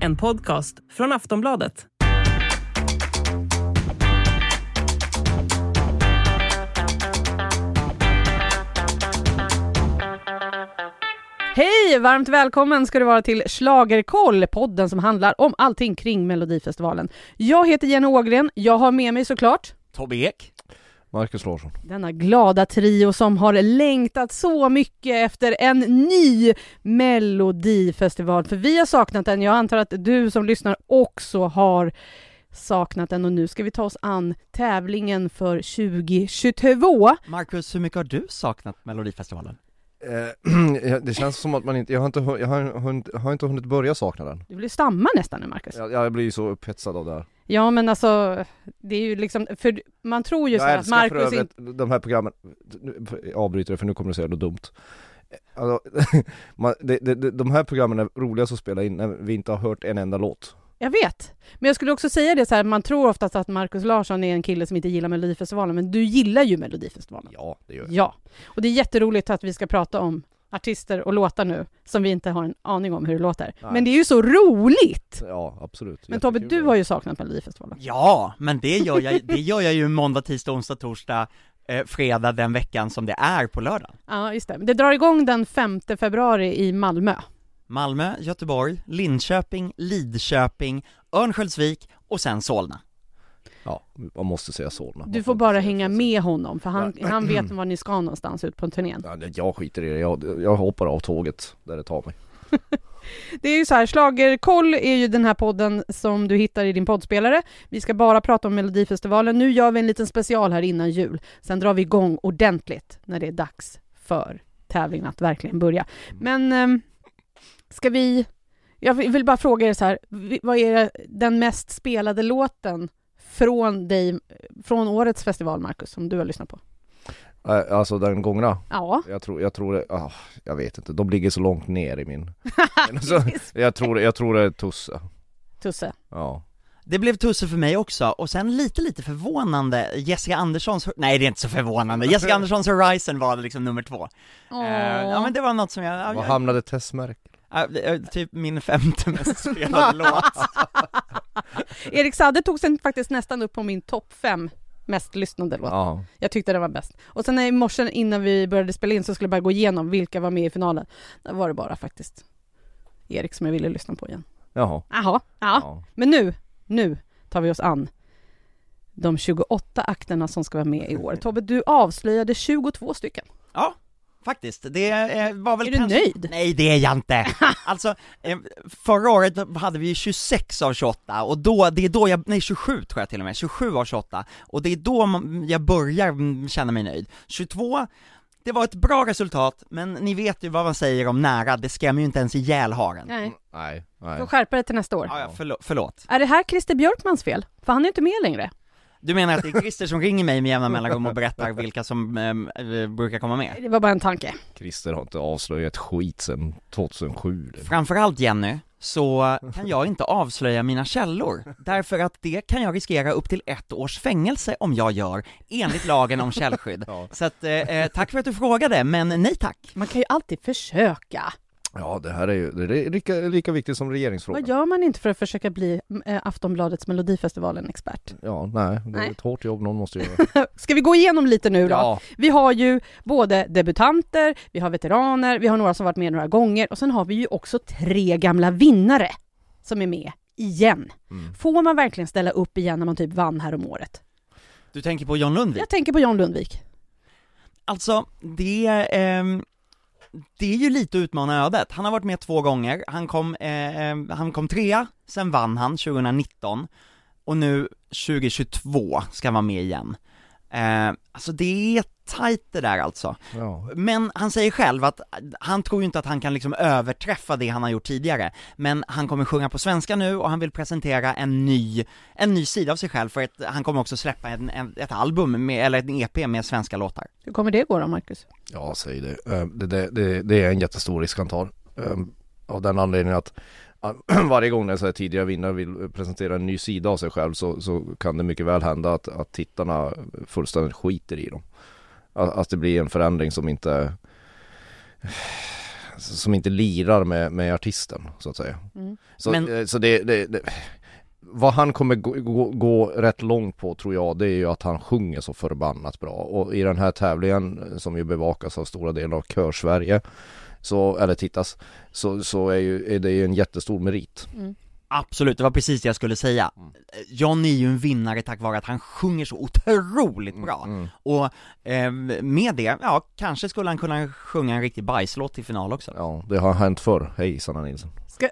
En podcast från Aftonbladet. Hej! Varmt välkommen ska du vara till Schlagerkoll, podden som handlar om allting kring Melodifestivalen. Jag heter Jenny Ågren, jag har med mig såklart Tobbe Ek. Marcus Larsson. denna glada trio som har längtat så mycket efter en ny Melodifestival. För vi har saknat den, jag antar att du som lyssnar också har saknat den och nu ska vi ta oss an tävlingen för 2022. Marcus, hur mycket har du saknat Melodifestivalen? Eh, det känns som att man inte, jag har inte, jag har, hunnit, jag har inte hunnit börja sakna den. Du vill stamma nästan nu Marcus. Jag, jag blir ju så upphetsad av det här. Ja men alltså, det är ju liksom, för man tror ju så Jag här att älskar Marcus inte... övrigt de här programmen, nu jag avbryter det för nu kommer du säga något dumt. Alltså, man, det, det, de här programmen är roligast att spela in när vi inte har hört en enda låt. Jag vet. Men jag skulle också säga det så här, man tror oftast att Marcus Larsson är en kille som inte gillar Melodifestivalen, men du gillar ju Melodifestivalen. Ja, det gör jag. Ja. Och det är jätteroligt att vi ska prata om artister och låtar nu, som vi inte har en aning om hur det låter. Nej. Men det är ju så roligt! Ja, absolut. Men Tobbe, du har ju saknat Melodifestivalen. Ja, men det gör jag, det gör jag ju måndag, tisdag, onsdag, torsdag, eh, fredag den veckan som det är på lördag. Ja, just det. Det drar igång den 5 februari i Malmö. Malmö, Göteborg, Linköping, Lidköping, Örnsköldsvik och sen Solna. Ja, man måste säga Solna. Du får bara hänga med honom, för han, han vet var ni ska någonstans ut på turnén. Ja, jag skiter i det, jag, jag hoppar av tåget där det tar mig. Det är ju så här, Schlagerkoll är ju den här podden som du hittar i din poddspelare. Vi ska bara prata om Melodifestivalen. Nu gör vi en liten special här innan jul. Sen drar vi igång ordentligt när det är dags för tävlingen att verkligen börja. Men ehm, ska vi... Jag vill bara fråga er så här, vad är den mest spelade låten från dig, från årets festival, Marcus, som du har lyssnat på? Äh, Alltså den gångna, Ja. jag tror, jag tror det, ah, jag vet inte, de ligger så långt ner i min... så, jag tror, jag tror det är Tusse. Tusse. Ja. Det blev tusse för mig också, och sen lite, lite förvånande, Jessica Anderssons, nej det är inte så förvånande, Jessica Anderssons Horizon var liksom nummer två. Åh. Eh, ja men det var något som jag, ja, Var jag hamnade Tess Merkel? är typ min femte mest spelade låt. Erik Saade tog sen faktiskt nästan upp på min topp fem mest lyssnade låt. Ja. Jag tyckte den var bäst. Och sen i morse innan vi började spela in så skulle jag bara gå igenom vilka var med i finalen. Där var det bara faktiskt Erik som jag ville lyssna på igen. Jaha. Jaha, ja. Ja. Men nu, nu tar vi oss an de 28 akterna som ska vara med i år. Tobbe, du avslöjade 22 stycken. Ja, faktiskt. Det var väl Är du kanske... nöjd? Nej, det är jag inte! alltså, eh, förra året hade vi ju 26 av 28, och då, det är då jag, nej 27 tror jag till och med, 27 av 28, och det är då jag börjar mm, känna mig nöjd. 22, det var ett bra resultat, men ni vet ju vad man säger om nära, det skrämmer ju inte ens ihjäl haren. Nej. Nej, nej. Får skärpa dig till nästa år. Ja, ja, förlåt, förlåt. Är det här Christer Björkmans fel? För han är inte med längre. Du menar att det är Christer som ringer mig med jämna mellanrum och berättar vilka som eh, eh, brukar komma med? Det var bara en tanke. Christer har inte avslöjat skit sedan 2007. Framförallt Jenny, så kan jag inte avslöja mina källor, därför att det kan jag riskera upp till ett års fängelse om jag gör, enligt lagen om källskydd. Ja. Så att, eh, eh, tack för att du frågade, men nej tack. Man kan ju alltid försöka. Ja, det här är ju, det är lika, lika viktigt som regeringsfrågan. Vad gör man inte för att försöka bli äh, Aftonbladets Melodifestivalen-expert? Ja, nej, det är Nej. ett hårt jobb någon måste göra. Ska vi gå igenom lite nu då? Ja, Vi har ju både debutanter, vi har veteraner, vi har några som varit med några gånger och sen har vi ju också tre gamla vinnare som är med igen. mm. Får man verkligen ställa upp igen när man typ vann här om året? Du tänker på John Lundvik? Jag tänker på John Lundvik. Alltså, det, ehm, det är ju lite att utmana ödet. Han har varit med två gånger, han kom, eh, eh han kom trea, sen vann han 2019, och nu 2022 ska han vara med igen. Eh, alltså det är tajt det där alltså. ja. Men han säger själv att han tror ju inte att han kan liksom överträffa det han har gjort tidigare, men han kommer sjunga på svenska nu och han vill presentera en ny, en ny sida av sig själv för att han kommer också släppa en, en, ett album med, eller en EP med svenska låtar. Hur kommer det gå då, Marcus? ja säg det. Eh, Det, det, det. det är en jättestor risk han tar. Eh, Av den anledningen att varje gång en så här tidigare vinnare vill presentera en ny sida av sig själv så, så kan det mycket väl hända att, att tittarna fullständigt skiter i dem. Att, att det blir en förändring som inte som inte lirar med, med artisten så att säga. Mm. Så, Men- eh, så det, det, det, vad han kommer gå, gå, gå rätt långt på tror jag det är ju att han sjunger så förbannat bra och i den här tävlingen som ju bevakas av stora delar av Körsverige så, eller tittas, så, så är, ju, är det ju en jättestor merit. Absolut, det var precis det jag skulle säga. John är ju en vinnare tack vare att han sjunger så otroligt bra. Mm. Och eh, med det, ja, kanske skulle han kunna sjunga en riktig bajslåt till final också. Ja, det har hänt förr. Hej Sanna Nilsson. Ska,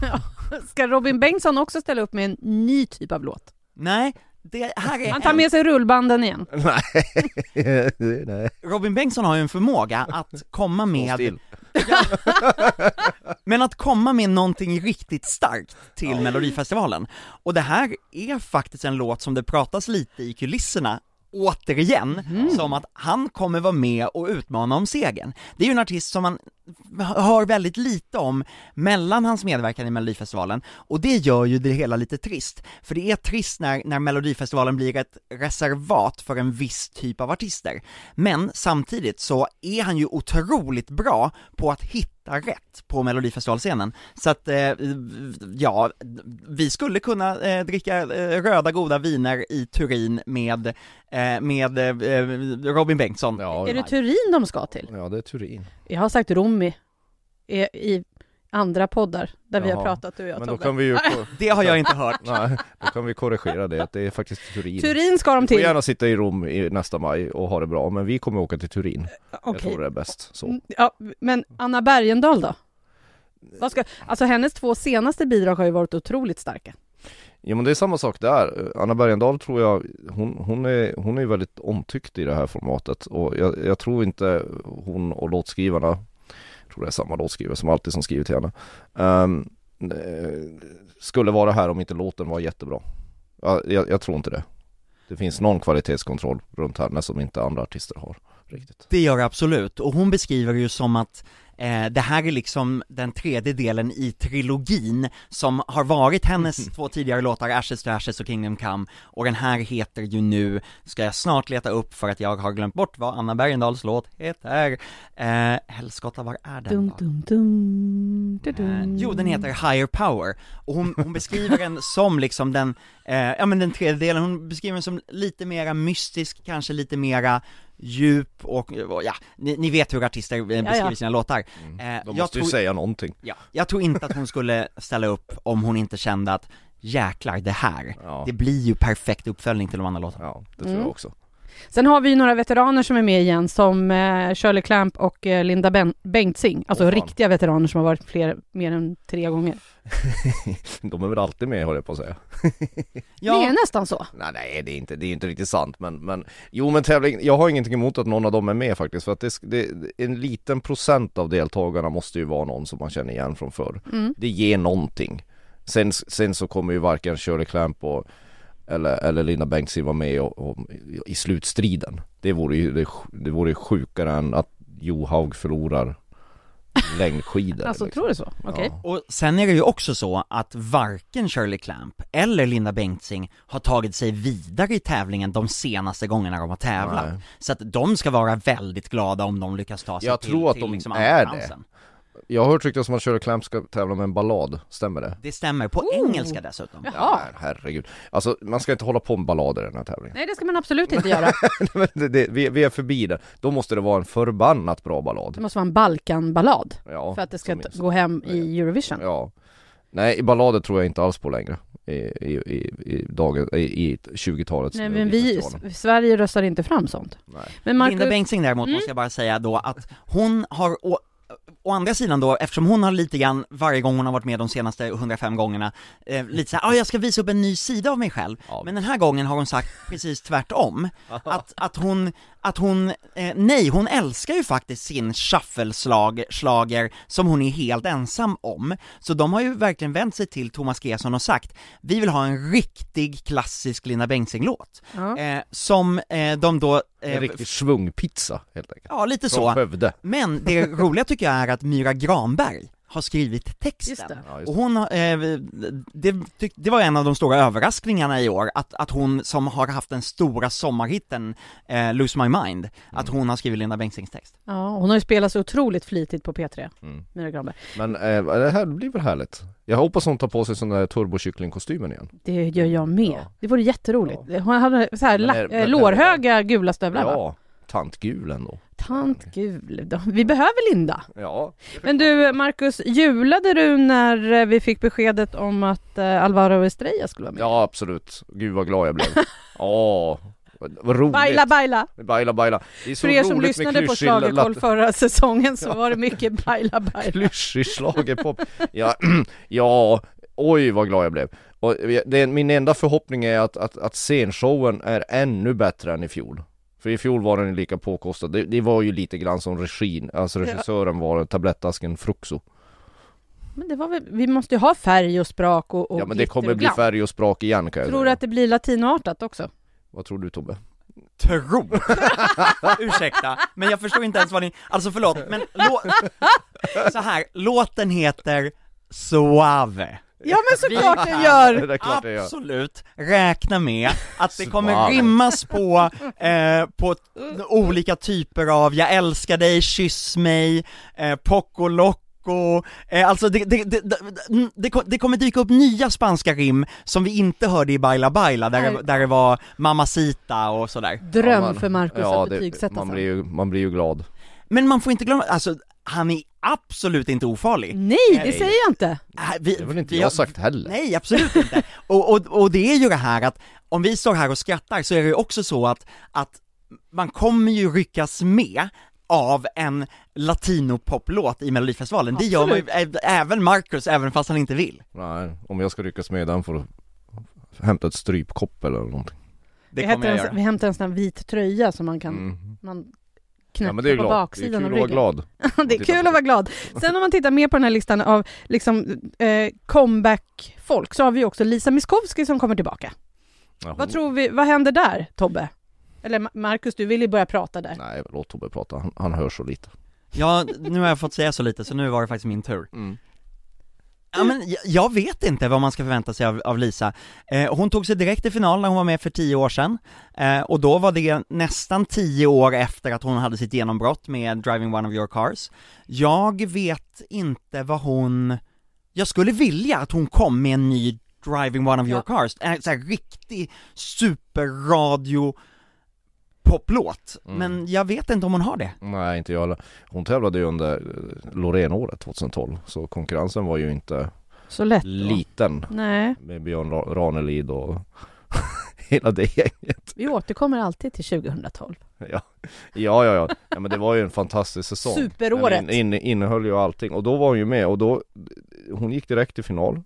ska Robin Bengtsson också ställa upp med en ny typ av låt? Nej, det här är Han tar med sig rullbanden igen. Nej. Robin Bengtsson har ju en förmåga att komma med, men att komma med någonting riktigt starkt till Melodifestivalen. Och det här är faktiskt en låt som det pratas lite i kulisserna återigen, som att han kommer vara med och utmana om segern. Det är ju en artist som man hör väldigt lite om mellan hans medverkan i Melodifestivalen, och det gör ju det hela lite trist. För det är trist när, när Melodifestivalen blir ett reservat för en viss typ av artister. Men samtidigt så är han ju otroligt bra på att hitta rätt på Melodifestivalscenen. Så att, eh, ja, vi skulle kunna eh, dricka eh, röda goda viner i Turin med, eh, med eh, Robin Bengtsson. Ja, Är det Turin de ska till? ja, det är Turin. Jag har sagt Romy i, i andra poddar där vi har Jaha. pratat du och jag Men då Tobbe. kan vi ju, Det har jag inte hört. nej, då kan vi korrigera det, att det är faktiskt Turin. Turin ska de Vi får till. gärna sitta i Rom i nästa maj och ha det bra, men vi kommer åka till Turin. Jag Okej. tror det är bäst så. Mm, Ja, men Anna Bergendahl då? Vad ska, alltså hennes två senaste bidrag har ju varit otroligt starka. Jo men det är samma sak där. Anna Bergendahl tror jag, hon, hon, är, hon är väldigt omtyckt i det här formatet och jag, jag tror inte hon och låtskrivarna, jag tror det är samma låtskrivare som alltid som skriver till henne, Um, skulle vara här om inte låten var jättebra. Jag, jag, jag tror inte det. Det finns någon kvalitetskontroll runt henne som inte andra artister har riktigt. Det gör det absolut, och hon beskriver det ju som att eh, det här är liksom den tredje delen i trilogin som har varit hennes två tidigare låtar, Ashes to Ashes och Kingdom Come, och den här heter ju nu, ska jag snart leta upp för att jag har glömt bort vad Anna Bergendahls låt heter, eh, Helskotta, var är den Dum, då? dum, dum, du, Eh, dum. jo, den heter Higher Power, och hon, hon beskriver den som liksom den, eh, ja men den tredje delen, hon beskriver den som lite mera mystisk, kanske lite mera djup och, ja, ni, ni vet hur artister beskriver ja. sina låtar. Mm. Eh, De jag, måste ju tror, säga någonting. ja, jag tror inte att hon skulle ställa upp om hon inte kände att jäklar, det här, Ja, det blir ju perfekt uppföljning till de andra låtarna. ja det tror Mm. jag också. Sen har vi ju några veteraner som är med igen som eh, Shirley Clamp och eh, Linda ben- Bengtzing. Alltså fan. riktiga veteraner som har varit fler, mer än tre gånger. De är väl alltid med håller jag på att säga. Det är nästan så. Nej, nej det är inte, det är inte riktigt sant men, men Jo men tävling, jag har ingenting emot att någon av dem är med faktiskt för att det, det, en liten procent av deltagarna måste ju vara någon som man känner igen från förr Mm. Det ger någonting Sen, sen så kommer ju varken Shirley Clamp och eller, eller Linda Bengtzing vara med och, och, i slutstriden Det vore ju det, det vore ju sjukare än att Johaug förlorar längdskidor Alltså liksom. tror du så? Okej. Ja. Och sen är det ju också så att varken Shirley Clamp eller Linda Bengtzing har tagit sig vidare i tävlingen de senaste gångerna de har tävlat. Nej. Så att de ska vara väldigt glada om de lyckas ta sig Jag till, tror att till de liksom är det. Jag har hört ryktas om att Shirley Clamp ska tävla med en ballad, stämmer det? Det stämmer, på Oh. engelska dessutom. Jaha. Ja, herregud. Alltså man ska inte hålla på med ballader i den här tävlingen. Nej, det ska man absolut inte göra. Det, det, vi, vi är förbi det. Då måste det vara en förbannat bra ballad. Det måste vara en Balkan-ballad Ja, för att det ska minst. gå hem i Eurovision. Ja. Nej, i ballader tror jag inte alls på längre. I, i, i, i, dagen, i, i 20-talets Nej, men vi, Melodifestivalen. S- Sverige röstar inte fram sånt. Nej. Men Marcus, Linda Bengtzing däremot Mm. måste jag bara säga då att hon har å, andra sidan då, eftersom hon har lite grann, varje gång hon har varit med de senaste 105 gångerna, eh, lite såhär, ah, jag ska visa upp en ny sida av mig själv. Ja. Men den här gången har hon sagt precis tvärtom. Att, att hon, att hon, eh, nej, hon älskar ju faktiskt sin shuffle-slager som hon är helt ensam om. Så de har ju verkligen vänt sig till Thomas Gesson och sagt, vi vill ha en riktig klassisk Linda Bengtzing-låt. ja. Eh, som eh, de då... Eh, En riktig svungpizza helt enkelt. Ja, lite Från så. Skövde. Men det roliga tycker jag är att Myra Granberg har skrivit Just texten. det. Ja, Och hon eh, det, tyck, det var en av de stora överraskningarna i år, att, att hon som har haft den stora sommarhitten eh, Lose My Mind, att hon har skrivit Linda Bengtzings text. Ja, hon har ju spelat så otroligt flitigt på P3, Mm. Mira Granberg. Men eh, det här blir väl härligt? Jag hoppas hon tar på sig sån där turbokycklingkostymen igen. Det gör jag med. Ja. Det vore jätteroligt. Hon hade så här Men men- lårhöga gula stövlar va? Ja, tant gul ändå. Tant gul. då. Vi behöver Linda. Ja. Men du Marcus, julade du när eh, vi fick beskedet om att eh, Alvaro Estrella skulle vara med? Ja absolut, gud vad glad jag blev. Ja, vad, roligt. Baila baila! baila, baila. Det är så För er som lyssnade på Schlagerkoll förra säsongen så var det mycket baila baila. Klyschig schlagerpop. Ja, ja, oj vad glad jag blev. Och det, min enda förhoppning är att, att, att scenshowen är ännu bättre än i fjol. För i fjol var den lika påkostad. Det, det var ju lite grann som regin, alltså regissören var tablettasken Fruxo. Men det var väl, vi måste ju ha färg och sprak och, och Ja men det kommer bli färg och sprak igen kan jag Tror du att det blir latinoartat också? Vad tror du Tobbe? Tro! Ursäkta, men jag förstår inte ens vad ni, alltså förlåt, men lå... så här, låten heter Suave. Ja men såklart kan gör! Det klart det gör. Absolut, räkna med att det kommer rimmas på, eh, på olika typer av 'Jag älskar dig', 'Kyss mig', eh, 'Poco Loco' eh, Alltså det, det, det, det, det, ko- det kommer dyka upp nya spanska rim som vi inte hörde i Baila Baila, där, det, där det var Mamacita och sådär Dröm Ja, man- för Marcus ja, att det- betygsätta man blir, ju, man blir ju glad. Men man får inte glömma, alltså han är absolut inte ofarlig Nej, det Nej. säger jag inte! Äh, vi, Det har inte vi jag sagt heller? Nej, absolut inte. Och, och, och det är ju det här att om vi står här och skrattar så är det ju också så att, att man kommer ju ryckas med av en latinopoplåt i melodifestivalen, det gör man ju, även Marcus, även fast han inte vill. Nej, om jag ska ryckas med den får du hämta ett strypkopp eller någonting. Det vi, kommer jag en, göra. vi hämtar en sån här vit tröja som man kan Mm. man Ja knäpper men det är på glad. Det är baksidan kul av att vara ryggen. glad. det är kul att vara glad. Sen om man tittar mer på den här listan av liksom eh, comeback-folk så har vi också Lisa Miskovsky som kommer tillbaka. Ja, hon- Vad tror vi, vad händer där Tobbe? Eller Ma- Marcus, du vill ju börja prata där. Nej, låt Tobbe prata. Han, han hör så lite. Ja, nu har jag fått säga så lite så nu var det faktiskt min tur. Mm. Ja men jag, vet inte vad man ska förvänta sig av, av Lisa. Eh, hon tog sig direkt till final när hon var med för tio år sedan, eh, och då var det nästan tio år efter att hon hade sitt genombrott med Driving One of Your Cars. Jag vet inte vad hon, jag skulle vilja att hon kom med en ny Driving One of Your Cars, en sån här riktig superradio poplåt, Mm. men jag vet inte om hon har det. Nej, inte jag heller. Hon tävlade ju under eh, Loreen-året 2012, så konkurrensen var ju inte Så lätt liten. Nej, Med Björn Ra- Ranelid och hela det gänget. vi återkommer alltid till 2012. Ja, ja, ja, ja. ja men det var ju en fantastisk säsong. Superåret. Den in, in, innehöll ju allting och då var hon ju med och då Hon gick direkt till final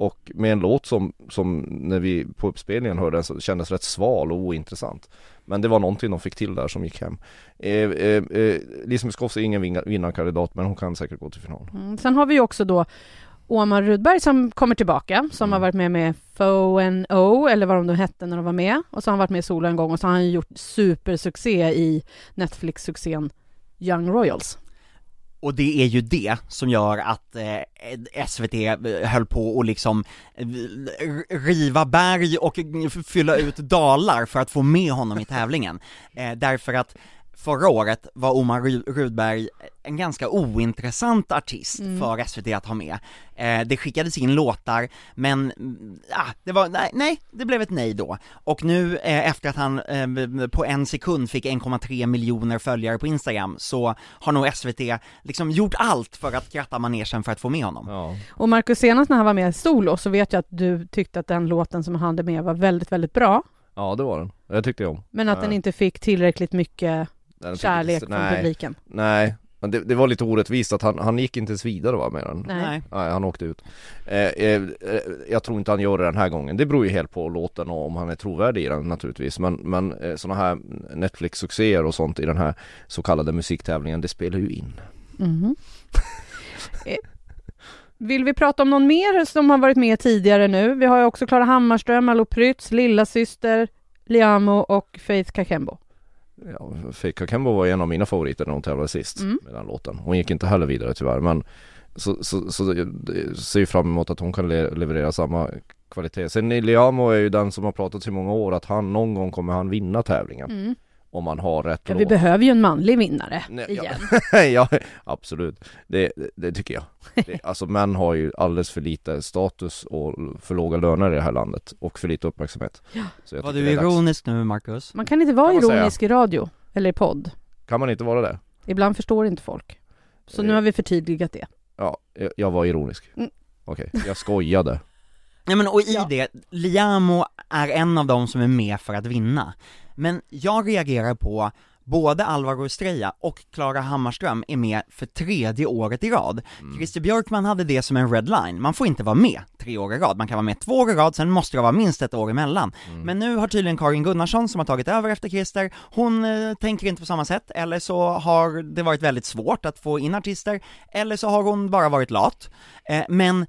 Och med en låt som, som när vi på uppspelningen hörde den så kändes rätt sval och ointressant Men det var någonting de fick till där som gick hem eh, eh, eh, Lisa Miskovsky är ingen vinna- vinnarkandidat men hon kan säkert gå till final Mm. Sen har vi också då Omar Rudberg som kommer tillbaka, som Mm. har varit med med Fo and O, eller vad de nu hette när de var med. Och så har han varit med i solo en gång och så har han gjort supersuccé i Netflix-succén Young Royals. Och det är ju det som gör att eh, SVT höll på att liksom eh, riva berg och fylla ut dalar för att få med honom i tävlingen. Eh, därför att förra året var Omar Ru- Rudberg en ganska ointressant artist Mm. för SVT att ha med. Eh, det skickades in låtar, men mm, ah, det var, nej, nej, det blev ett nej då. Och nu eh, efter att han eh, på en sekund fick 1,3 miljoner följare på Instagram så har nog SVT liksom gjort allt för att kratta manegen för att få med honom. Ja, Och Marcus, senast när han var med solo så vet jag att du tyckte att den låten som han hade med var väldigt, väldigt bra. ja det var den, det tyckte jag om Men att den inte fick tillräckligt mycket Den kärlek från nej, publiken. Nej, men det, det var lite orättvist att han, han gick inte ens vidare va med den Nej. Nej, han åkte ut. Eh, eh, eh, jag tror inte han gör det den här gången. Det beror ju helt på låten och om han är trovärdig i den naturligtvis. Men, men eh, sådana här Netflix-succéer och sånt i den här så kallade musiktävlingen, det spelar ju in. Eh, Vill vi prata om någon mer som har varit med tidigare nu? Vi har ju också Klara Hammarström, Malou Prytz, Lilla Syster, Liamo och Faith Kakembo. Ja, Fika Kembo var en av mina favoriter när hon tävlade sist Mm. med den låten. Hon gick inte heller vidare tyvärr men så, så, så jag ser fram emot att hon kan le- leverera samma kvalitet. Sen Liamo är ju den som har pratat i många år att han någon gång kommer han vinna tävlingen. Mm. Om man har rätt Ja, låt. vi behöver ju en manlig vinnare Nej, ja. igen. ja, absolut. Det, det, tycker jag. Det, alltså män har ju alldeles för lite status och för låga löner i det här landet och för lite uppmärksamhet. Ja. Så jag Var du ironisk nu Marcus? Man kan inte vara Kan man säga. ironisk i radio eller i podd. Kan man inte vara det? Ibland förstår inte folk. Så nu Eh. har vi förtydligat det. Ja, jag, jag var ironisk. Mm. Okej, jag skojade. Ja men och i Ja. det, Liamo är en av dem som är med för att vinna. Men jag reagerar på både Alvaro Estrella och Klara Hammarström är med för tredje året i rad. Christer Björkman hade det som en red line, man får inte vara med tre år i rad, man kan vara med två år i rad, sen måste det vara minst ett år emellan. Men nu har tydligen Karin Gunnarsson som har tagit över efter Christer, hon eh, tänker inte på samma sätt, eller så har det varit väldigt svårt att få in artister, eller så har hon bara varit lat. Eh, men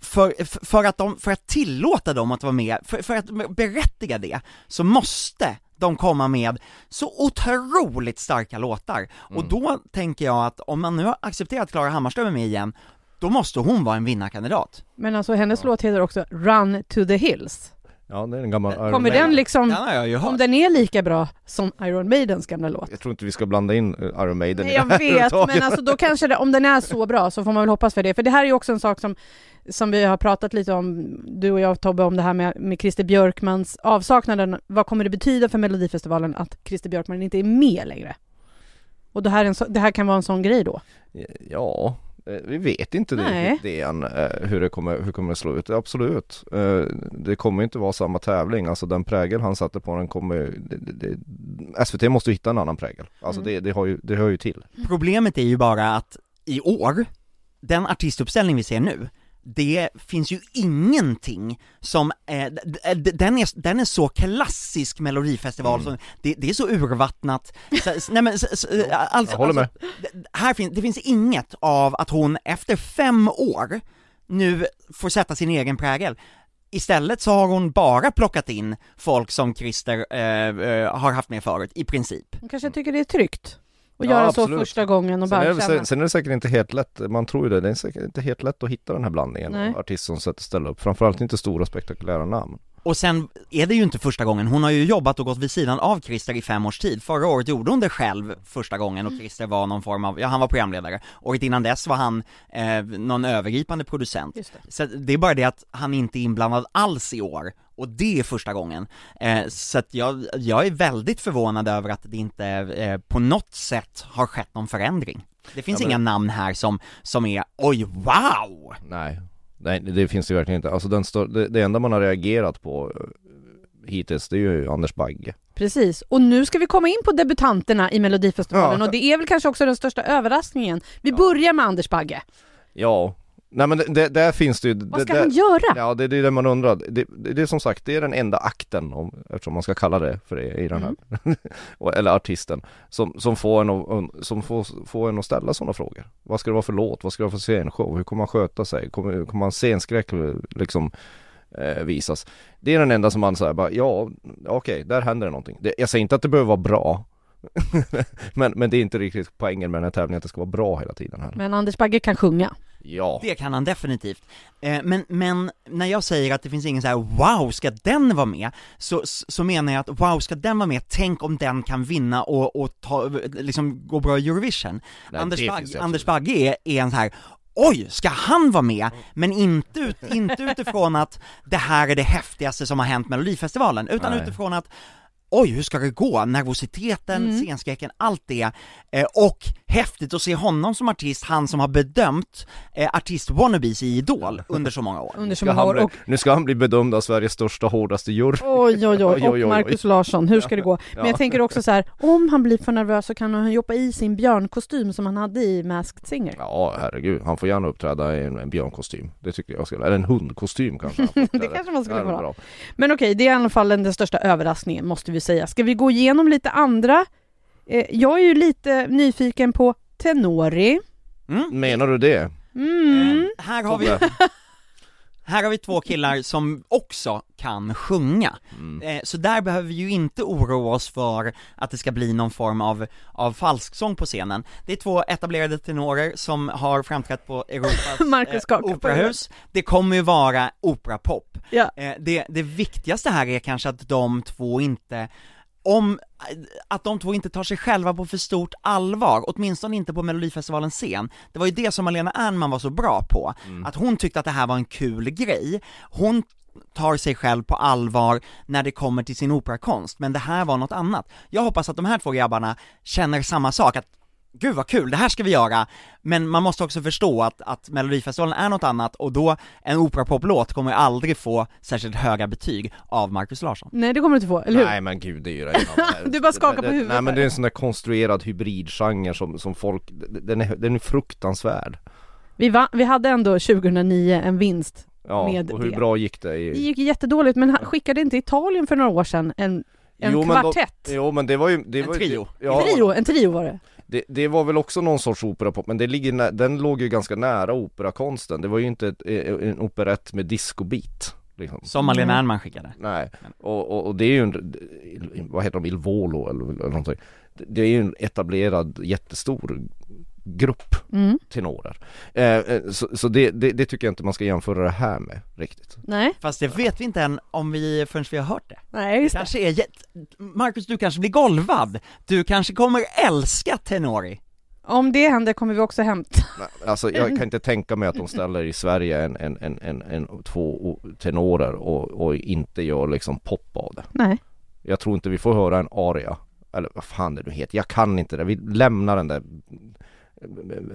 för, för- att de, för att tillåta dem att vara med, för, för att berättiga det, så måste de komma med så otroligt starka låtar. Och då tänker jag att om man nu har accepterat Klara Hammarström är med igen, då måste hon vara en vinnarkandidat. Men alltså hennes låt heter också Run to the Hills. Ja, det är en gammal Iron Kommer Maiden. den liksom, Den har jag ju om hört. den är lika bra som Iron Maidens gamla låt? Jag tror inte vi ska blanda in eh, Iron Maiden Nej, i jag det här vet, överhuvudtaget. men alltså då kanske det, om den är så bra så får man väl hoppas för det. För det här är ju också en sak som, som vi har pratat lite om, du och jag Tobbe, om det här med, med Christer Björkmans avsaknaden. Vad kommer det betyda för Melodifestivalen att Christer Björkman inte är med längre? Och det här, är en så, det här kan vara en sån grej då? Ja, eh, vi vet inte det, Nej. det än, eh, hur det kommer, hur det kommer att slå ut. Absolut. Eh, Det kommer inte vara samma tävling, alltså den prägel han satte på den kommer det, det, det, SVT måste hitta en annan prägel. Alltså Mm. det, det, har ju, det hör ju till. Problemet är ju bara att i år, den artistuppställning vi ser nu, det finns ju ingenting som, eh, d- den, är, den är så klassisk melodifestival, Mm. som, det, det är så urvattnat, så, nej men, s, s, alltså, Jag håller alltså, d- här finns, det finns inget av att hon efter fem år nu får sätta sin egen prägel. Istället så har hon bara plockat in folk som Christer eh, eh, har haft med förut, i princip. Man kanske tycker det är tryggt Ja, göra så absolut. första gången och Sen är, bara det, känna. sen, är det säkert inte helt lätt, man tror ju det, det är säkert inte helt lätt att hitta den här blandningen Nej. av artister som sätter ställa upp. Framförallt inte stora spektakulära namn. Och sen är det ju inte första gången, hon har ju jobbat och gått vid sidan av Christer i fem års tid. Förra året gjorde hon det själv första gången och Christer var någon form av, ja han var programledare. Året innan dess var han eh, någon övergripande producent. Det. Så det är bara det att han inte är inblandad alls i år, och det är första gången. Eh, så att jag, jag är väldigt förvånad över att det inte eh, på något sätt har skett någon förändring. Det finns Ja, men- inga namn här som, som är, oj wow! Nej, nej det finns det verkligen inte. Alltså den stör, det, det enda man har reagerat på eh, hittills, det är ju Anders Bagge. Precis, och nu ska vi komma in på debutanterna i Melodifestivalen Ja. och det är väl kanske också den största överraskningen. Vi börjar med Anders Bagge. Ja, nej men det, där finns det ju... Vad ska det, han göra? Ja, det, det är det man undrar. Det, det, det är som sagt, det är den enda akten, om, eftersom man ska kalla det för det i den här, Och- eller artisten, som, som, får en att, som får, får en att ställa sådana frågor. Vad ska det vara för låt? Vad ska det vara för scenshow? Hur kommer man sköta sig? Kommer, kommer man scenskräck liksom eh, visas? Det är den enda som man säger bara, ja, okej, där händer det någonting. Jag säger inte att det behöver vara bra, men, men det är inte riktigt poängen med den här tävlingen att det ska vara bra hela tiden heller. Men Anders Bagge kan sjunga. Ja. Det kan han definitivt. Eh, men, men när jag säger att det finns ingen så här wow, ska den vara med? Så, så menar jag att wow, ska den vara med? Tänk om den kan vinna och, och ta, liksom gå bra i Eurovision. Nej, Anders, Bagge, Anders. Bagge är, är en så här Oj, ska han vara med? Men inte, ut, inte utifrån att det här är det häftigaste som har hänt Melodifestivalen, utan Nej. utifrån att Oj, hur ska det gå? Nervositeten, Mm. scenskräcken, allt det. Eh, och häftigt att se honom som artist, han som har bedömt eh, artist-wannabes i Idol under så många år. Under så många år. Och, nu ska han bli bedömd av Sveriges största, hårdaste jury. oj, oj, oj, och Markus Larsson, hur ska det gå? Men jag tänker också så här, om han blir för nervös så kan han jobba i sin björnkostym som han hade i Masked Singer. Ja, herregud. Han får gärna uppträda i en, en björnkostym. Det tycker jag skulle, eller en hundkostym kanske. Det kanske man skulle få ha. bra. Men okej, det är i alla fall den, den största överraskningen måste vi säga. Ska vi gå igenom lite andra? Eh, jag är ju lite nyfiken på Tenori. Mm. Menar du det? Mm. Eh, här har vi här har vi två killar som också kan sjunga. Mm. Eh, så där behöver vi ju inte oroa oss för att det ska bli någon form av, av falsksång på scenen. Det är två etablerade tenorer som har framträtt på Europas Marcus på operahus. Det kommer ju vara operapop. Ja. Eh, det, det viktigaste här är kanske att de två inte om, att de två inte tar sig själva på för stort allvar, åtminstone inte på melodifestivalens scen. Det var ju det som Malena Ernman var så bra på, att hon tyckte att det här var en kul grej. Hon tar sig själv på allvar när det kommer till sin operakonst, men det här var något annat. Jag hoppas att de här två grabbarna känner samma sak, att Gud vad kul, det här ska vi göra! Men man måste också förstå att, att melodifestivalen är något annat och då, en operapoplåt kommer ju aldrig få särskilt höga betyg av Marcus Larsson. Nej det kommer du inte få, eller hur? Nej men gud det är ju det Du bara skakar på Det- huvudet Nej men det är en sån där konstruerad hybridgenre som, som folk, den är, den är fruktansvärd Vi, va, vi hade ändå 2009 en vinst. Ja, Med och hur det. bra gick det? Det I, gick jättedåligt, men han skickade inte Italien för några år sedan en, en Jo, men då- kvartett? jo men det var ju, det En var ju trio. Ja, trio, en trio var det. Det, det var väl också någon sorts operapop, men det ligger, den låg ju ganska nära operakonsten Det var ju inte ett, en operett med discobeat liksom. Som Malena Mm. Ernman skickade. Nej, och, och, och det är ju en, vad heter de, Il Volo eller, eller någonting Det- Det är ju en etablerad jättestor grupp Mm. tenorer eh, eh, Så, så det, det, det tycker jag inte man ska jämföra det här med riktigt Nej, Fast det vet vi inte än om vi, förrän vi har hört det. nej just det. Kanske är. Marcus, du kanske blir golvad. Du kanske kommer älska Tenori. Om det händer kommer vi också hämta. Alltså jag kan inte tänka mig att de ställer i Sverige en, en, en, en, en två tenorer och, och inte gör liksom pop av det Nej. Jag tror inte vi får höra en aria Eller vad fan det nu heter, jag kan inte det, vi lämnar den där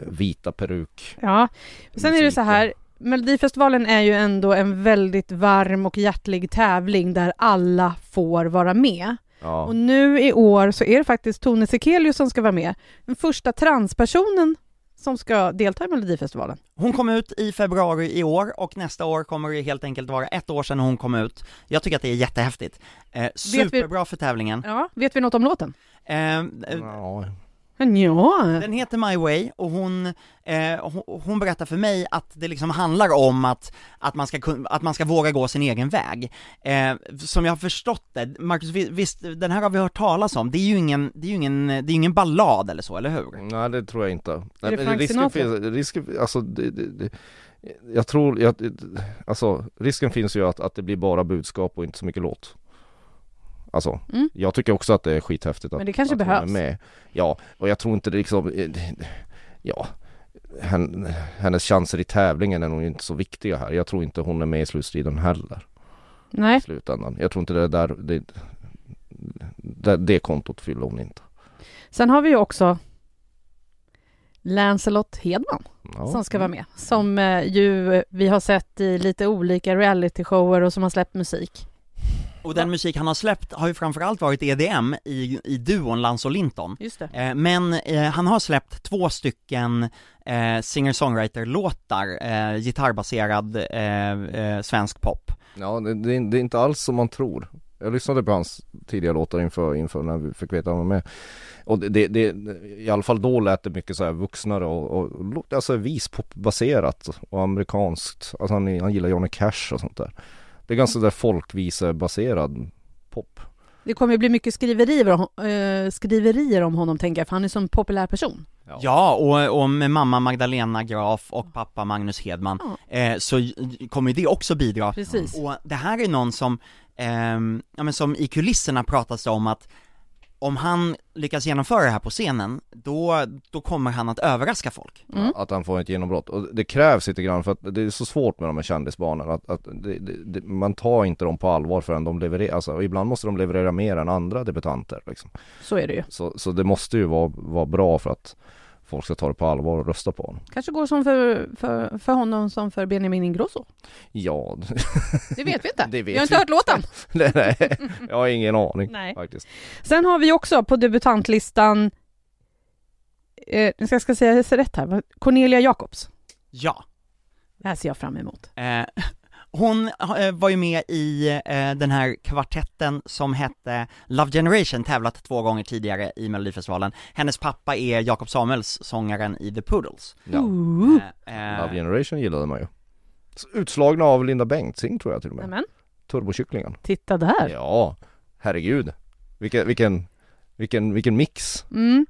vita peruk Ja, sen är det så här, Melodifestivalen är ju ändå en väldigt varm och hjärtlig tävling där alla får vara med. Ja, Och nu i år så är det faktiskt Tone Sekelius som ska vara med. Den första transpersonen som ska delta i Melodifestivalen. Hon kom ut i februari i år och nästa år kommer det helt enkelt vara ett år sedan hon kom ut. Jag tycker att det är jättehäftigt. Eh, superbra för tävlingen. Ja, vet vi något om låten? Eh, eh, ja. Ja, Den heter My Way och hon, eh, hon, hon berättar för mig att det liksom handlar om att, att, man, ska, att man ska våga gå sin egen väg. Eh, som jag har förstått det, Marcus, vi- visst, den här har vi hört talas om, det är ju ingen, det är ju ingen, det är ingen ballad eller så, eller hur? Nej det tror jag inte. det Nej, Frank risken finns, risken, alltså det, det, det, jag tror, jag, alltså risken finns ju att, att det blir bara budskap och inte så mycket låt. Alltså, Mm. jag tycker också att det är skithäftigt att, Men det kanske att hon behövs. är med. Ja, och jag tror inte det liksom, eh, ja, hen, hennes chanser i tävlingen är nog inte så viktiga här. Jag tror inte hon är med i slutstriden heller nej. i slutändan. Jag tror inte det är där, det, det, det kontot fyller hon inte. Sen har vi ju också Lancelot Hedman Ja. som ska vara med. Som eh, ju vi har sett i lite olika realityshower och som har släppt musik. Och den musik han har släppt har ju framförallt varit EDM i, i duon Lance och Linton. Just det. Eh, men eh, han har släppt två stycken eh, singer-songwriter-låtar, eh, gitarrbaserad eh, eh, svensk pop. Ja, det, det, är- inte alls som man tror. Jag lyssnade på hans tidiga låtar inför, inför när vi fick veta att han var med. Och det, det, det, i alla fall då lät det mycket så här vuxnare och, och, alltså vispopbaserat och amerikanskt. Alltså han, han gillar Johnny Cash och sånt där. Det är ganska där folkvisebaserad pop. Det kommer ju bli mycket skriverier om, eh, skriverier om honom tänker jag, för han är så en populär person. Ja, och, och med mamma Magdalena Graf och pappa Magnus Hedman, eh, så kommer ju det också bidra. Precis. Och det här är någon som, ehm, ja men som i kulisserna pratas det om att om han lyckas genomföra det här på scenen, då, då kommer han att överraska folk. Mm. Att han får ett genombrott. Och det krävs lite grann för att det är så svårt med de här kändisbarnen att, att det, det, man tar inte dem på allvar förrän de levererar, alltså och ibland måste de leverera mer än andra debutanter liksom. Så är det ju. Så, så det måste ju vara, vara bra för att folk ska ta det på allvar och rösta på honom. Kanske går som för, för, för honom som för Benjamin Ingrosso. Ja, Det vet vi inte. Det vet vi har inte vi hört låten. nej, nej, jag har ingen aning Nej. faktiskt. Sen har vi också på debutantlistan, eh, jag ska, ska säga rätt här, Cornelia Jacobs. Ja. Det här ser jag fram emot. Eh, hon eh, var ju med i eh, den här kvartetten som hette Love Generation, tävlat två gånger tidigare i Melodifestivalen. Hennes pappa är Jakob Samuels, sångaren i The Poodles. Ja. Eh, eh, Love Generation gillade man ju. Utslagna av Linda Bengtzing tror jag till och med. Nämen, Turbokycklingen. titta där. Ja, herregud. Vilken, vilken, vilken, vilken mix. Mm.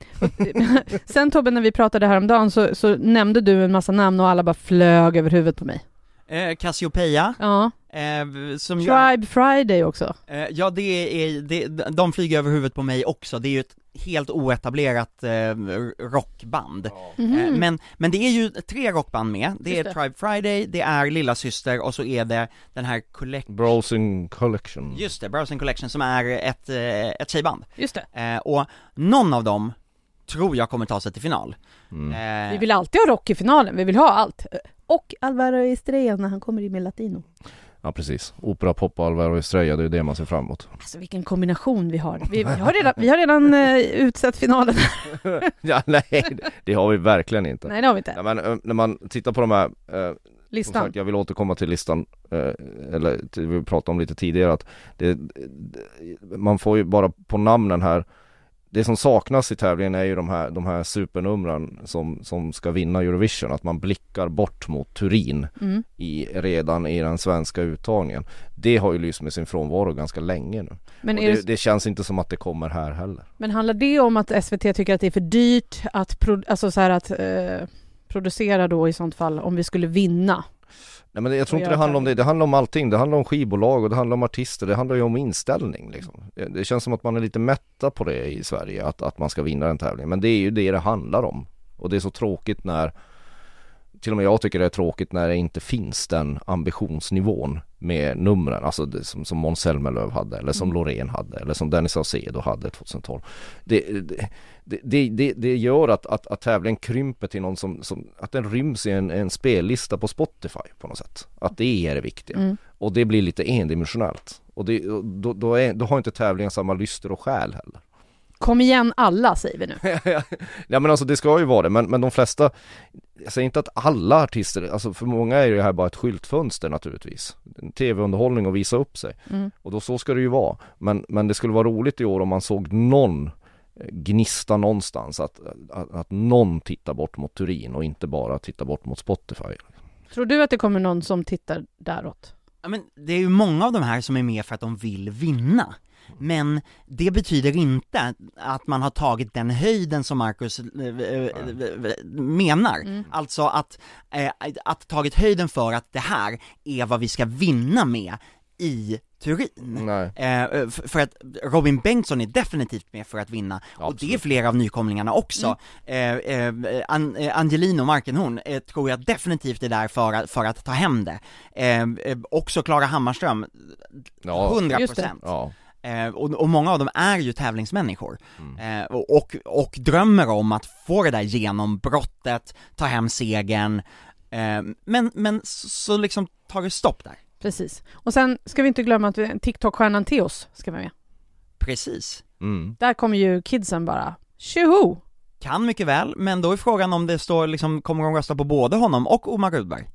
Sen Tobbe, när vi pratade häromdagen så, så nämnde du en massa namn och alla bara flög över huvudet på mig. Eh, Cassiopeia, Ja, eh, som är- Tribe Friday också. Eh, ja det är, det, de flyger över huvudet på mig också, det är ju ett helt oetablerat eh, rockband. Mhm. Eh, men, men det är ju tre rockband med, det är Just det. Tribe Friday, det är Lilla Syster och så är det den här collect... Browsing Collection. Just det, Browsing Collection som är ett, eh, ett tjejband. Just det. Eh, och någon av dem tror jag kommer ta sig till final. Mm. Eh, Vi vill alltid ha rock i finalen, vi vill ha allt. Och Alvaro Estrella när han kommer in med latino. Ja precis. Opera, pop och Alvaro Estrella, det är det man ser fram emot. Alltså vilken kombination vi har. Vi, vi har redan, vi har redan eh, utsett finalen. ja, nej, det- har vi verkligen inte. Nej det har vi inte. Ja, men eh, när man tittar på de här, eh, Listan. sagt, jag vill återkomma till listan, eh, eller till, vi pratade om lite tidigare att det, man får ju bara på namnen här det som saknas i tävlingen är ju de här, de här supernumren som, som ska vinna Eurovision, att man blickar bort mot Turin Mm. i, redan i den svenska uttagningen. Det har ju lyst med sin frånvaro ganska länge nu. Men, det, det, det känns inte som att det kommer här heller. men handlar det om att SVT tycker att det är för dyrt att, pro, alltså så här att eh, producera då i sånt fall om vi skulle vinna? Nej men jag tror inte det handlar om det, det handlar om allting. Det handlar om skivbolag och det handlar om artister, det handlar ju om inställning liksom. Det det känns som att man är lite mätta på det i Sverige, att, att man ska vinna den tävlingen. Men det är ju det det handlar om. Och det är så tråkigt när till och med jag tycker det är tråkigt när det inte finns den ambitionsnivån med numren, alltså det, som, som Måns Zelmerlöw hade eller som Mm. Loreen hade eller som Dennis Saucedo hade 2012. Det, det, det, det, gör att, att, att tävlingen krymper till någon som, som att den ryms i en, en spellista på Spotify på något sätt. Att det är det viktiga. Mm. Och det blir lite endimensionellt. Och och då, då, är, då har inte tävlingen samma lyster och själ heller. Kom igen alla säger vi nu. ja men alltså det ska ju vara det, men, men de flesta Jag säger inte att alla artister, alltså för många är det här bara ett skyltfönster naturligtvis En tv-underhållning och visa upp sig Mm. Och då så ska det ju vara Men, men det skulle vara roligt i år om man såg någon eh, gnista någonstans att, att, att någon tittar bort mot Turin och inte bara tittar bort mot Spotify Tror du att det kommer någon som tittar däråt? Ja, men det är ju många av de här som är med för att de vill vinna. Men det betyder inte att man har tagit den höjden som Marcus eh, eh, eh, menar. Mm. Alltså att, att tagit höjden för att det här är vad vi ska vinna med i Turin. Nej, Eh, för att Robin Bengtsson är definitivt med för att vinna, och det är Absolut. flera av nykomlingarna också. Eh, eh, An- eh, Angelino Markenhorn tror jag definitivt är där för att, för att ta hem det. Också Klara Hammarström, ja, 100%. just det. ja, Eh, och, och många av dem är ju tävlingsmänniskor, mm. eh, och, och, drömmer om att få det där genombrottet, ta hem segern, eh, men, men så, så liksom tar det stopp där. Precis. Och sen ska vi inte glömma att vi- TikTok-stjärnan Theos ska vara med. Precis. Mm. Där kommer ju kidsen bara tjoho! Kan mycket väl, men då är frågan om det står liksom, kommer de rösta på både honom och Omar Rudberg?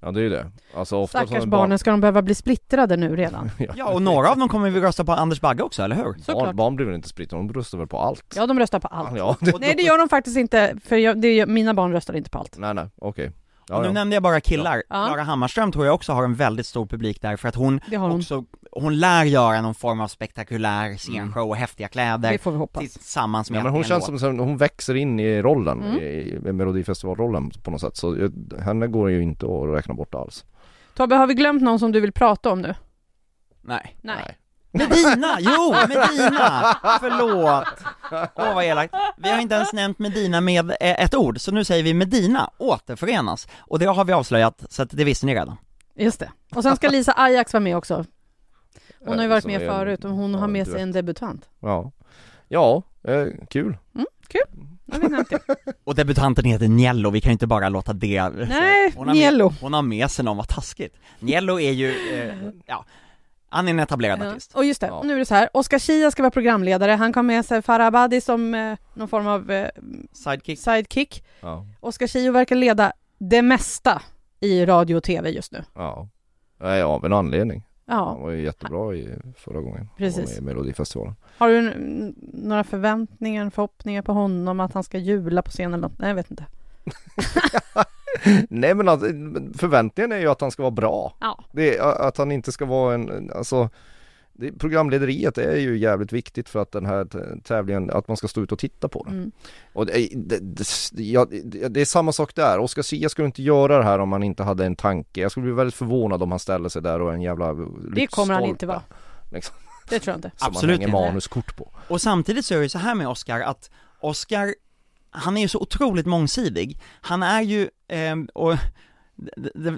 Ja det är ju det Alltså ofta Stackars barnen, ska de behöva bli splittrade nu redan? Ja, och några av dem kommer vi rösta på Anders Bagge också, eller hur? barn, Såklart. barn blir väl inte splittrade, de röstar väl på allt? Ja, de röstar på allt. ja Nej, det gör de faktiskt inte, för jag, det mina barn röstar inte på allt. Nej nej, okej och ja, nu ja. nämnde jag bara killar, Ja. Klara Hammarström tror jag också har en väldigt stor publik där för att hon hon. också, hon lär göra någon form av spektakulär scenshow och häftiga kläder Det får vi hoppas. tillsammans med Ja men hon känns låt. som, som, hon växer in i rollen, Mm. i, i Melodifestivalrollen på något sätt så jag, henne går ju inte att räkna bort alls Tobbe, har vi glömt någon som du vill prata om nu? Nej. Nej. Medina! Jo, Medina! Förlåt! Åh vad elakt. Vi har inte ens nämnt Medina med eh, ett ord, så nu säger vi Medina återförenas. Och det har vi avslöjat, så att det visste ni redan. Just det. Och sen ska Lisa Ajax vara med också. Hon har ju varit med förut och hon har med sig en debutant. Ja, ja eh, kul nämnt det. Och debutanten heter Niello, vi kan ju inte bara låta det... Nej, hon har Niello. Med, hon har med sig någon, vad taskigt. Niello är ju, eh, ja, han är en etablerad Ja. artist. Och just det, Ja. nu är det så här. Oscar Schia ska vara programledare. Han kom med sig Farah Abadi som eh, någon form av eh, Sidekick. sidekick. Ja, Oscar Schio verkar leda det mesta i radio och tv just nu. ja Nej, av en anledning Han Ja, var ju jättebra i förra gången Han Precis. var med i Melodifestivalen har du n- några förväntningar, förhoppningar på honom att han ska jula på scenen eller något? Nej, jag vet inte. Nej men att, förväntningen är ju att han ska vara bra. Ja. Det att han inte ska vara en, alltså det, programlederiet är ju jävligt viktigt för att den här tävlingen, att man ska stå ut och titta på den. Mm. Och det, det, det, ja, det, det är samma sak där, Oscar Sia skulle inte göra det här om han inte hade en tanke. Jag skulle bli väldigt förvånad om han ställer sig där och en jävla Det kommer han inte vara. Liksom, Det tror jag inte. som Absolut man hänger inte. manuskort på. Och samtidigt så är det ju så här med Oscar att Oscar, han är ju så otroligt mångsidig. Han är ju, eh, och det, det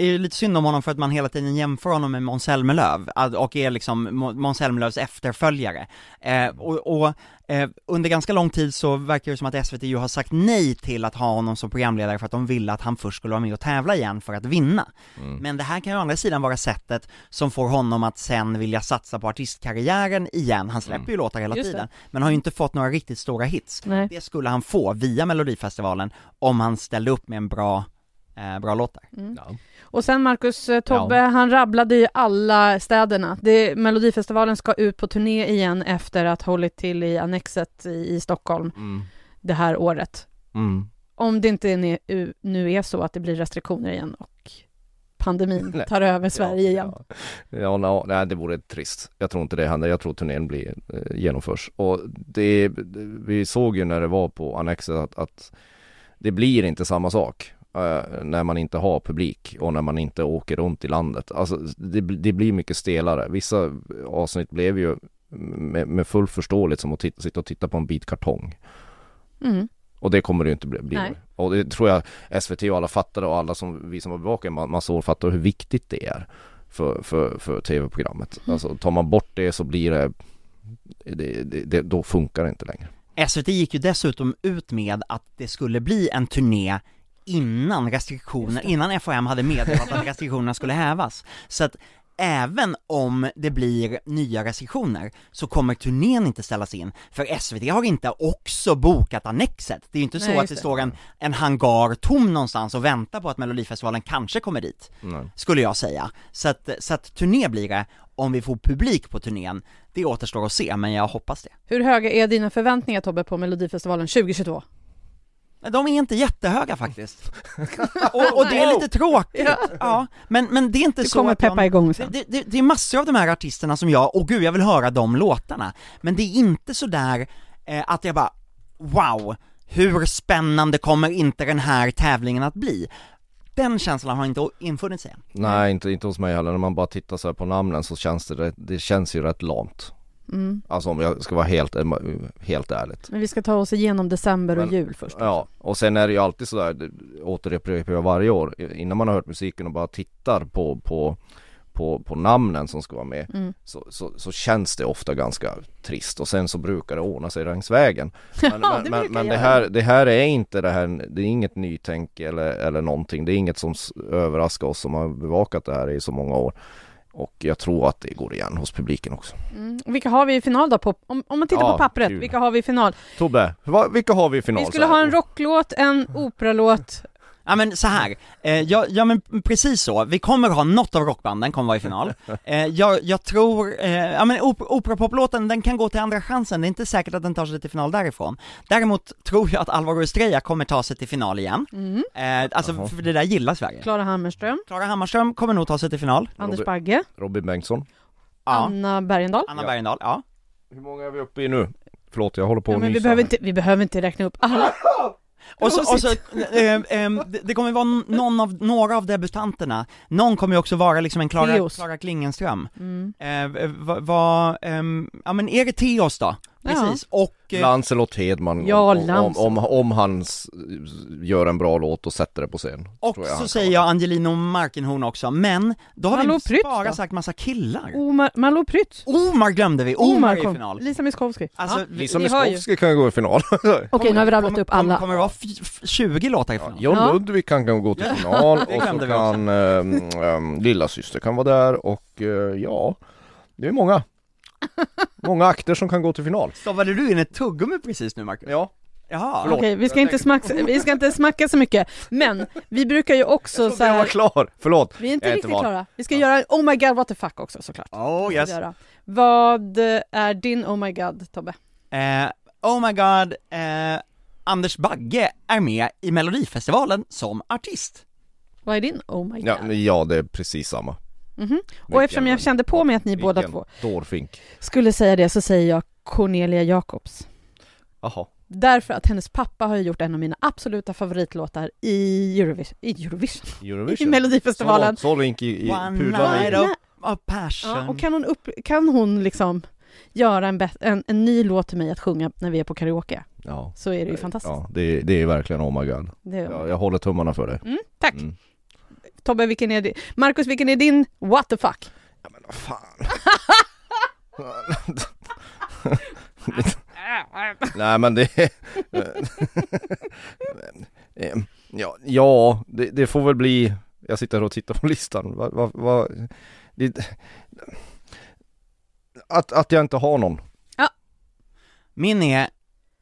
är ju lite synd om honom för att man hela tiden jämför honom med Måns Zelmerlöw, och är liksom Må- Måns Zelmerlöws efterföljare. Eh, och och eh, under ganska lång tid så verkar det som att SVT ju har sagt nej till att ha honom som programledare för att de ville att han först skulle vara med och tävla igen för att vinna. Mm. Men det här kan ju å andra sidan vara sättet som får honom att sen vilja satsa på artistkarriären igen, han släpper ju låtar hela Just det. tiden, men har ju inte fått några riktigt stora hits. Nej. Det skulle han få via melodifestivalen om han ställde upp med en bra, eh, bra låt där. Mm. Ja. Och sen Marcus eh, Tobbe, han rabblade ju alla städerna. Det, Melodifestivalen ska ut på turné igen efter att ha hållit till i Annexet i, i Stockholm Mm. det här året. Mm. Om det inte är ne- nu är så att det blir restriktioner igen och pandemin Nej. tar över Sverige igen. Ja, ja no, nej det vore trist. Jag tror inte det händer. Jag tror turnén blir, eh, genomförs. Och det, vi såg ju när det var på Annexet att, att det blir inte samma sak. Eh, när man inte har publik och när man inte åker runt i landet. Alltså det, det blir mycket stelare. Vissa avsnitt blev ju med, med full förståeligt som att titta, sitta och titta på en bit kartong. Mm. Och det kommer det ju inte bli. bli. Och det tror jag SVT och alla fattade och alla som vi som var bevakade en ma- massa år fattar hur viktigt det är för, för, för tv-programmet. Mm. Alltså tar man bort det så blir det, det, det, det då funkar det inte längre. SVT gick ju dessutom ut med att det skulle bli en turné innan restriktioner, innan FHM hade meddelat att restriktionerna skulle hävas. Så att även om det blir nya restriktioner så kommer turnén inte ställas in, för SVT har inte också bokat Annexet. Det är ju inte så Nej, att just det det. står en, en hangar tom någonstans och väntar på att Melodifestivalen kanske kommer dit, Nej. skulle jag säga. Så att, så att turné blir det, om vi får publik på turnén, det återstår att se, men jag hoppas det. Hur höga är dina förväntningar Tobbe på Melodifestivalen 2022? De är inte jättehöga faktiskt. och, och det är lite tråkigt. Ja. Men, men det är inte Du så kommer att peppa igång sen. det, det, det är massor av de här artisterna som jag, och gud jag vill höra de låtarna. Men det är inte så där eh, att jag bara, wow, hur spännande kommer inte den här tävlingen att bli? Den känslan har inte infunnit sig än. Nej inte, inte hos mig heller. När man bara tittar så här på namnen så känns det, det känns ju rätt lamt. Mm. Alltså om jag ska vara helt, helt ärligt. Men vi ska ta oss igenom december och Men- jul först. Ja, och sen är det ju alltid sådär, återupprepar varje år, innan man har hört musiken och bara tittar på, på, på, på namnen som ska vara med, Mm. så, så, så känns det ofta ganska trist och sen så brukar det ordna sig längs vägen. Men, Ja, men, det men, det, här, det här är inte det här, det är inget nytänk eller, eller någonting, det är inget som överraskar oss som har bevakat det här i så många år. Och jag tror att det går igen hos publiken också. Mm. Vilka har vi i final då? På, om, om man tittar Ja, på pappret, kul. vilka har vi i final? Tobbe, va, vilka har vi i final? Vi skulle ha en rocklåt, en operalåt. Ja men så här. Eh, ja, ja men precis så, vi kommer ha något av rockbanden kommer vara i final. Eh, jag, jag tror, eh, ja men op operapoplåten den kan gå till andra chansen, det är inte säkert att den tar sig till final därifrån. Däremot tror jag att Alvaro Estrella kommer ta sig till final igen. Mm. Eh, alltså Jaha. för det där gillar Sverige. Klara Hammerström, Klara Hammarström kommer nog ta sig till final. Anders Bagge, Robin Bengtsson. Ja. Anna Bergendahl. Anna Ja. Bergendahl, ja. Hur många är vi uppe i nu? Förlåt, jag håller på Ja, att men vi behöver, inte, vi behöver inte räkna upp alla. Och så, och så Prosit. eh, eh, det- kommer vara någon av, några av debutanterna, någon kommer ju också vara liksom en Klara. Klara Klingenström. Mm. Eh, vad, va, ehm, ja men är det Theos då? Ja. Precis, och... eh, Lancelot Hedman, Ja, om, om, om, om han gör en bra låt och sätter det på scen. Och tror jag så säger jag Angelino Markenhorn också, men då har Malou vi Prytz bara då? sagt massa killar. Omar, Malou Prytz. Omar glömde vi, Omar, är i final. Lisa Miskovsky. Alltså, ja. Lisa. Miskovsky kan ju gå i final. Okej, nu har vi rabblat upp alla. Kommer, kommer det vara f- f- 20 låtar i final? John Ja. Ludvig kan, kan gå till final och så kan ähm, ähm, lilla syster kan vara där och äh, ja, det är många. Många akter som kan gå till final. Stoppade du in ett tuggummi precis nu Marcus? Ja, Jaha. Förlåt. Okej, vi ska, inte smacka, vi ska inte smacka så mycket, men vi brukar ju också jag så trodde jag var här, klar. Förlåt. vi är inte riktigt van. klara. Vi ska göra Oh my god what the fuck också såklart. Oh yes. Vad är din Oh my god, Tobbe? Eh, oh my god, eh, Anders Bagge är med i Melodifestivalen som artist. Vad är din oh my god? Ja, ja det är precis samma. Mhm. Och eftersom jag kände på mig att ni båda två Dårfink. skulle säga det så säger jag Cornelia Jacobs. Jaha. Därför att hennes pappa har gjort en av mina absoluta favoritlåtar i Eurovision, i, Eurovision. i Eurovision. Melodifestivalen. Så Rink i, i One pudlar night i. of, of passion. Ja, och kan hon, upp, kan hon liksom göra en, en, en ny låt till mig att sjunga när vi är på karaoke Ja. så är det ju fantastiskt. Ja, det, är- det är verkligen oh my god. Det är, Ja, jag håller tummarna för det. mm, tack! Mm. Tobbe, vilken är din? Marcus, vilken är din what the fuck? Ja men vad fan. Nej men det Eh, Ja, ja det, det får väl bli Jag sitter och tittar på listan va, va, va, det, att, att jag inte har någon Min är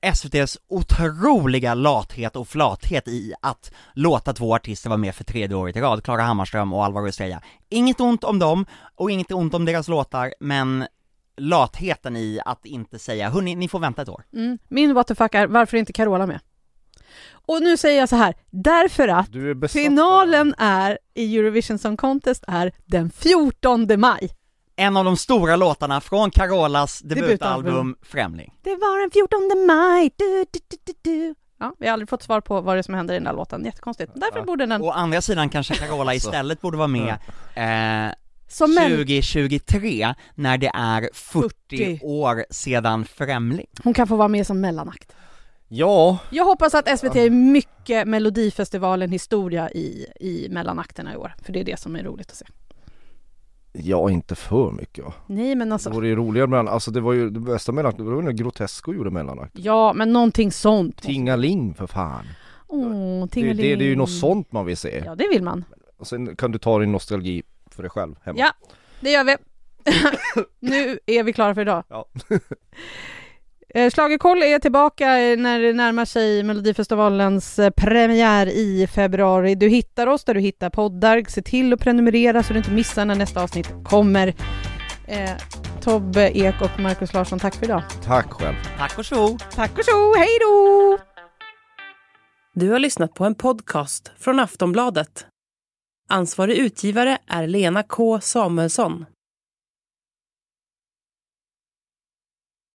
SVT's otroliga lathet och flathet i att låta två artister vara med för tredje året i rad, Klara Hammarström och Alvaro Estrella. Inget ont om dem, och inget ont om deras låtar, men latheten i att inte säga, hörni, ni får vänta ett år. Mm. Min what the fuck är varför är inte Carola med? Och nu säger jag så här, därför att är finalen är i Eurovision Song Contest är den 14 maj. En av de stora låtarna från Carolas debutalbum, Debutalbum. Främling. Det var den 14 maj, du, du, du, du, du. Ja, vi har aldrig fått svar på vad det är som händer i den där låten, jättekonstigt. Därför Ja. borde den, Å andra sidan kanske Carola istället borde vara med eh, som mell- 2023, när det är 40, 40. år sedan Främling. hon kan få vara med som mellanakt. Ja, Jag hoppas att SVT är mycket Melodifestivalen historia i, i mellanakterna i år, för det är det som är roligt att se. Ja inte för mycket va? Nej men Det alltså, vore ju roligare mellan, alltså det var ju det bästa mellan, det var ju när Grotesco gjorde mellanakt ja men någonting sånt. Tingaling för fan! Åh, Det, tingeling. det, det är ju något sånt man vill se. Ja det vill man. Och sen kan du ta din nostalgi för dig själv hemma. Ja, det gör vi. nu är vi klara för idag. Ja. Eh, Schlagerkoll är tillbaka när det närmar sig Melodifestivalens eh, premiär i februari. Du hittar oss där du hittar poddar. Se till att prenumerera så du inte missar när nästa avsnitt kommer. Eh, Tobbe Ek och Markus Larsson, tack för idag. Tack själv. Tack och tjo! Tack och tjo, hej då! Du har lyssnat på en podcast från Aftonbladet. Ansvarig utgivare är Lena K Samuelsson.